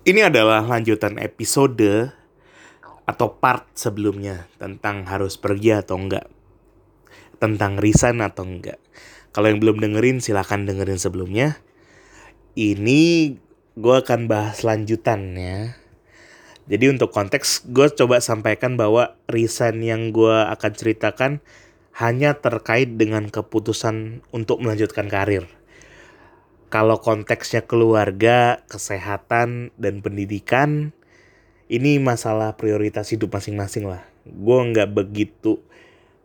Ini adalah lanjutan episode atau part sebelumnya tentang harus pergi atau enggak. Tentang resign atau enggak. Kalau yang belum dengerin silahkan dengerin sebelumnya. Ini gue akan bahas lanjutannya. Jadi untuk konteks gue coba sampaikan bahwa resign yang gue akan ceritakan hanya terkait dengan keputusan untuk melanjutkan karir. Kalau konteksnya keluarga, kesehatan, dan pendidikan, ini masalah prioritas hidup masing-masing lah. Gue nggak begitu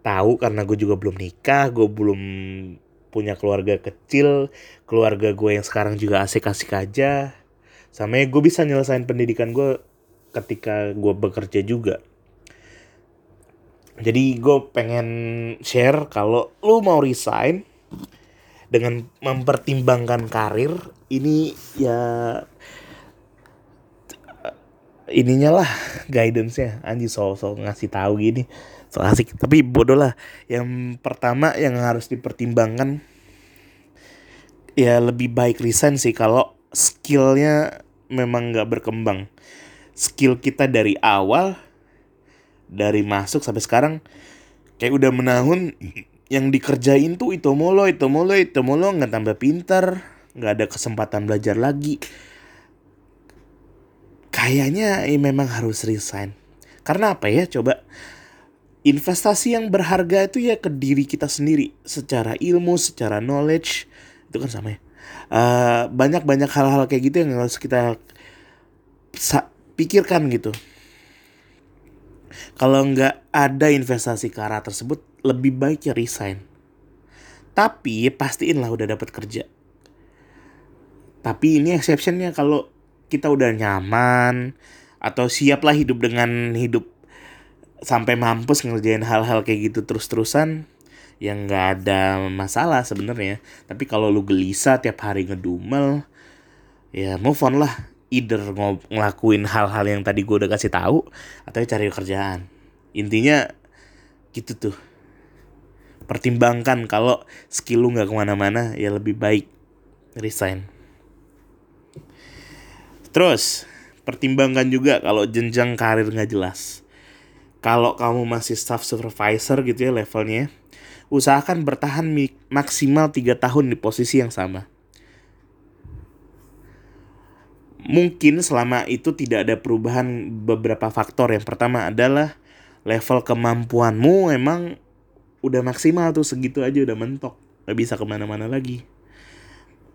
tahu karena gue juga belum nikah, gue belum punya keluarga kecil, keluarga gue yang sekarang juga asik-asik aja. Sama gue bisa nyelesain pendidikan gue ketika gue bekerja juga. Jadi gue pengen share kalau lu mau resign dengan mempertimbangkan karir ini ya ininya lah guidance-nya. Anjir so, so ngasih tahu gini. So asik. Tapi bodoh lah. Yang pertama yang harus dipertimbangkan ya lebih baik resign sih kalau skillnya memang nggak berkembang. Skill kita dari awal dari masuk sampai sekarang kayak udah menahun yang dikerjain tuh itu mulu itu mulu itu mulu. Nggak tambah pinter nggak ada kesempatan belajar lagi. Kayaknya ini memang harus resign. Karena apa ya coba? Investasi yang berharga itu ya ke diri kita sendiri. Secara ilmu secara knowledge itu kan sama ya. Uh, banyak banyak hal-hal kayak gitu yang harus kita pikirkan gitu kalau nggak ada investasi ke arah tersebut lebih baik ya resign. Tapi pastiin lah udah dapat kerja. Tapi ini exceptionnya kalau kita udah nyaman atau siap lah hidup dengan hidup sampai mampus ngerjain hal-hal kayak gitu terus-terusan yang nggak ada masalah sebenarnya. Tapi kalau lu gelisah tiap hari ngedumel, ya move on lah. Either ngelakuin hal-hal yang tadi gue udah kasih tahu atau cari kerjaan. Intinya gitu tuh. Pertimbangkan kalau skill lu nggak ke mana-mana ya lebih baik resign. Terus pertimbangkan juga kalau jenjang karir nggak jelas. Kalau kamu masih staff supervisor gitu ya levelnya usahakan bertahan maksimal 3 tahun di posisi yang sama mungkin selama itu tidak ada perubahan beberapa faktor. Yang pertama adalah level kemampuanmu emang udah maksimal tuh segitu aja udah mentok nggak bisa ke mana-mana lagi.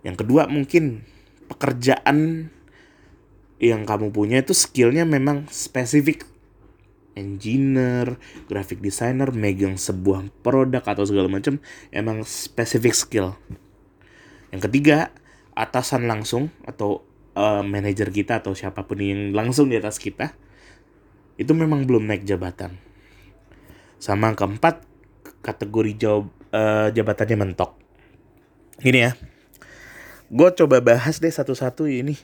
Yang kedua mungkin pekerjaan yang kamu punya itu skillnya memang spesifik. Engineer, graphic designer, megang sebuah produk atau segala macam emang spesifik skill. Yang ketiga, atasan langsung atau uh, manajer kita atau siapa pun yang langsung di atas kita itu memang belum naik jabatan. Sama keempat, kategori jawab uh, jabatannya mentok. Gini ya, gue coba bahas deh satu-satu ini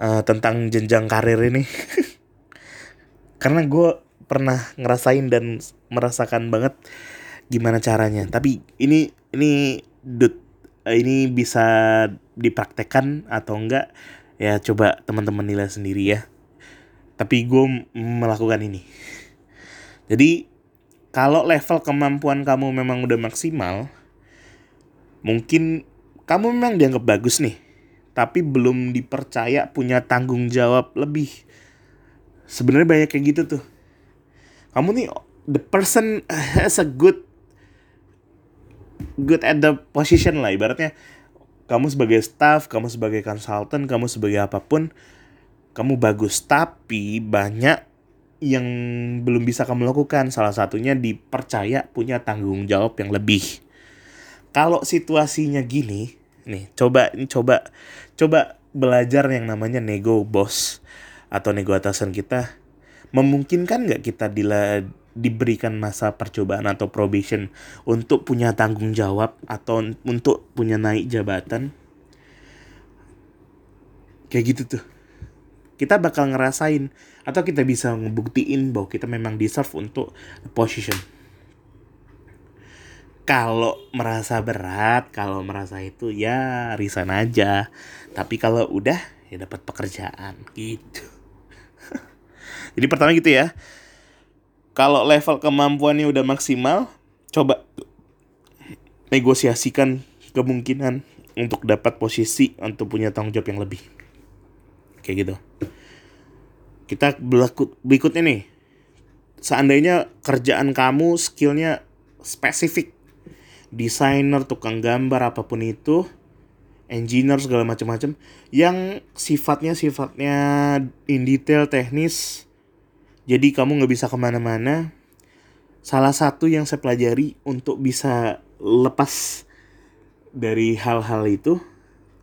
uh, tentang jenjang karir ini, karena gue pernah ngerasain dan merasakan banget gimana caranya. Tapi ini ini uh, ini bisa dipraktekkan atau enggak ya coba teman-teman nilai sendiri ya. Tapi gue melakukan ini. Jadi kalau level kemampuan kamu memang udah maksimal, mungkin kamu memang dianggap bagus nih, tapi belum dipercaya punya tanggung jawab lebih. Sebenarnya banyak kayak gitu tuh. Kamu nih the person has a good good at the position lah ibaratnya kamu sebagai staff, kamu sebagai consultant, kamu sebagai apa pun, kamu bagus tapi banyak yang belum bisa kamu lakukan. Salah satunya dipercaya punya tanggung jawab yang lebih. Kalau situasinya gini, nih coba coba coba belajar yang namanya nego bos atau nego atasan kita. Memungkinkan nggak kita dila, diberikan masa percobaan atau probation untuk punya tanggung jawab atau untuk punya naik jabatan? Kayak gitu tuh kita bakal ngerasain atau kita bisa ngebuktiin bahwa kita memang deserve untuk position. Kalau merasa berat, kalau merasa itu ya resign aja. Tapi kalau udah ya dapat pekerjaan gitu jadi pertama gitu ya kalau level kemampuannya udah maksimal coba negosiasikan kemungkinan untuk dapat posisi untuk punya tanggung jawab yang lebih. Kayak gitu. Kita berlaku berikutnya nih. Seandainya kerjaan kamu skillnya spesifik desainer tukang gambar apa pun itu engineer segala macam-macam yang sifatnya sifatnya in detail teknis jadi kamu nggak bisa ke mana-mana salah satu yang saya pelajari untuk bisa lepas dari hal-hal itu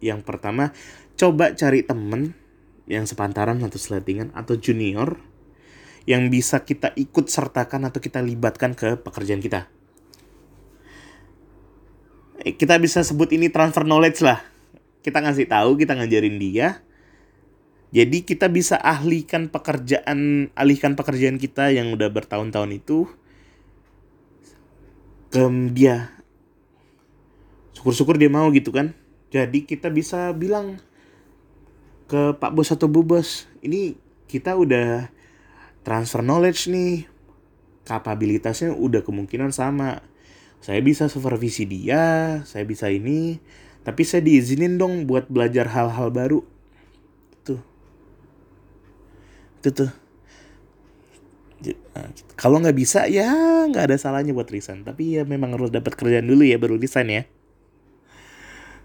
yang pertama coba cari temen yang sepantaran atau seletingan atau junior yang bisa kita ikut sertakan atau kita libatkan ke pekerjaan kita. Eh, kita bisa sebut ini transfer knowledge lah. Kita ngasih tahu, kita ngajarin dia. Jadi kita bisa ahlikan pekerjaan, alihkan pekerjaan kita yang udah bertahun-tahun itu ke dia. Syukur-syukur dia mau gitu kan. Jadi kita bisa bilang, ke Pak Bos atau Bu Bos, ini kita udah transfer knowledge nih. Kapabilitasnya udah kemungkinan sama. Saya bisa supervisi dia, saya bisa ini, tapi saya diizinin dong buat belajar hal-hal baru. Tuh. Itu tuh. Nah, kalau nggak bisa ya nggak ada salahnya buat resign tapi ya memang harus dapat kerjaan dulu ya baru resign ya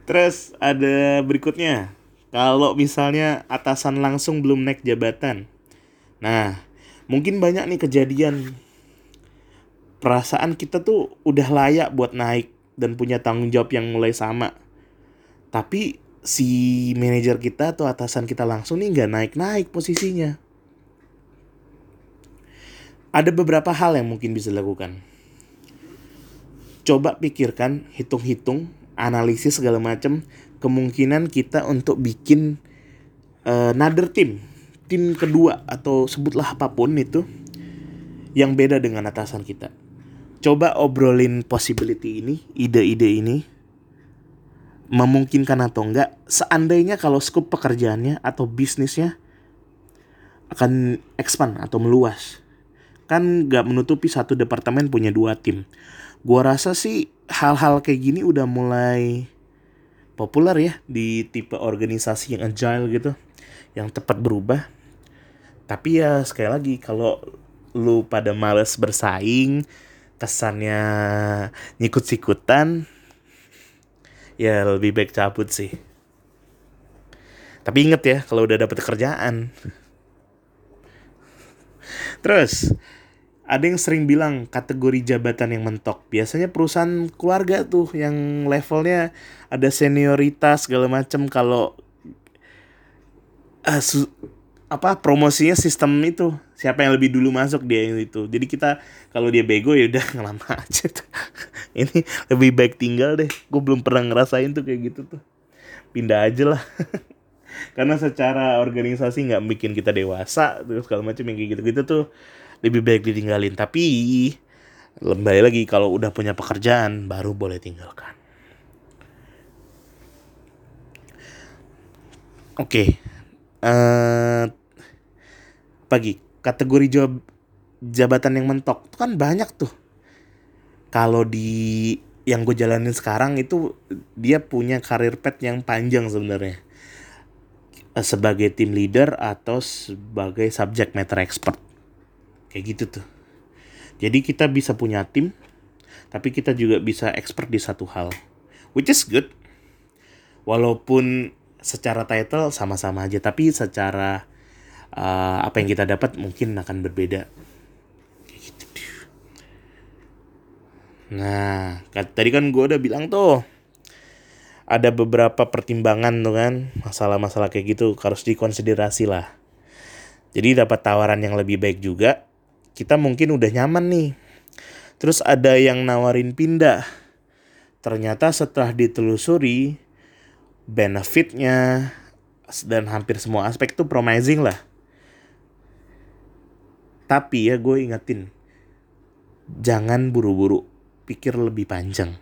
terus ada berikutnya kalau misalnya atasan langsung belum naik jabatan. Nah, mungkin banyak nih kejadian perasaan kita tuh udah layak buat naik dan punya tanggung jawab yang mulai sama. Tapi si manajer kita atau atasan kita langsung nih nggak naik-naik posisinya. Ada beberapa hal yang mungkin bisa dilakukan. Coba pikirkan, hitung-hitung, analisis segala macam kemungkinan kita untuk bikin uh, another team, tim kedua atau sebutlah apa pun itu yang beda dengan atasan kita. Coba obrolin possibility ini, ide-ide ini memungkinkan atau enggak seandainya kalau scope pekerjaannya atau bisnisnya akan expand atau meluas kan nggak menutupi satu departemen punya dua tim. Gua rasa sih hal-hal kayak gini udah mulai populer ya di tipe organisasi yang agile gitu yang tepat berubah. Tapi ya sekali lagi kalau lu pada males bersaing kesannya nyikut-sikutan ya lebih baik cabut sih. Tapi inget ya kalau udah dapet kerjaan. Terus ada yang sering bilang kategori jabatan yang mentok. Biasanya perusahaan keluarga tuh yang levelnya ada senioritas segala macam kalau uh, apa promosinya sistem itu siapa yang lebih dulu masuk dia itu. Jadi kita kalau dia bego ya udah ngelama aja tuh. Ini lebih baik tinggal deh. Gue belum pernah ngerasain tuh kayak gitu tuh. Pindah aja lah. Karena secara organisasi nggak bikin kita dewasa terus segala macam yang kayak gitu gitu tuh lebih baik ditinggalin. Tapi kembali lagi kalau udah punya pekerjaan baru boleh tinggalkan. Oke okay. uh, eh, pagi kategori job jabatan yang mentok itu kan banyak tuh. Kalau di yang gue jalanin sekarang itu dia punya karir pet yang panjang sebenarnya. Sebagai team leader atau sebagai subject matter expert kayak gitu tuh. Jadi kita bisa punya tim tapi kita juga bisa expert di satu hal. Which is good. Walaupun secara title sama-sama aja tapi secara uh, apa yang kita dapat mungkin akan berbeda. Gitu nah tadi kan gue udah bilang tuh ada beberapa pertimbangan tuh kan masalah-masalah kayak gitu harus dikonsiderasi lah. Jadi dapat tawaran yang lebih baik juga kita mungkin udah nyaman nih. Terus ada yang nawarin pindah. Ternyata setelah ditelusuri benefitnya dan hampir semua aspek itu promising lah. Tapi ya gue ingetin, jangan buru-buru, pikir lebih panjang.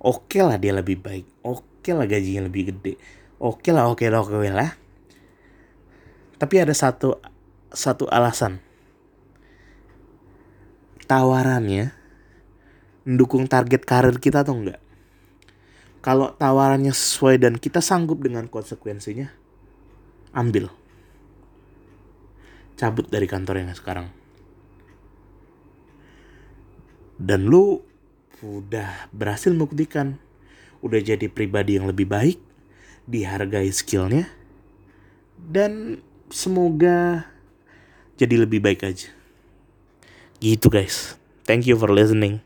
Oke lah dia lebih baik, oke lah gajinya lebih gede, oke lah oke lah oke lah. Tapi ada satu satu alasan. Tawarannya mendukung target karir kita atau enggak? Kalau tawarannya sesuai dan kita sanggup dengan konsekuensinya, ambil. Cabut dari kantor yang sekarang. Dan lu udah berhasil membuktikan udah jadi pribadi yang lebih baik, dihargai skillnya, dan semoga jadi lebih baik aja. Gitu guys. Thank you for listening.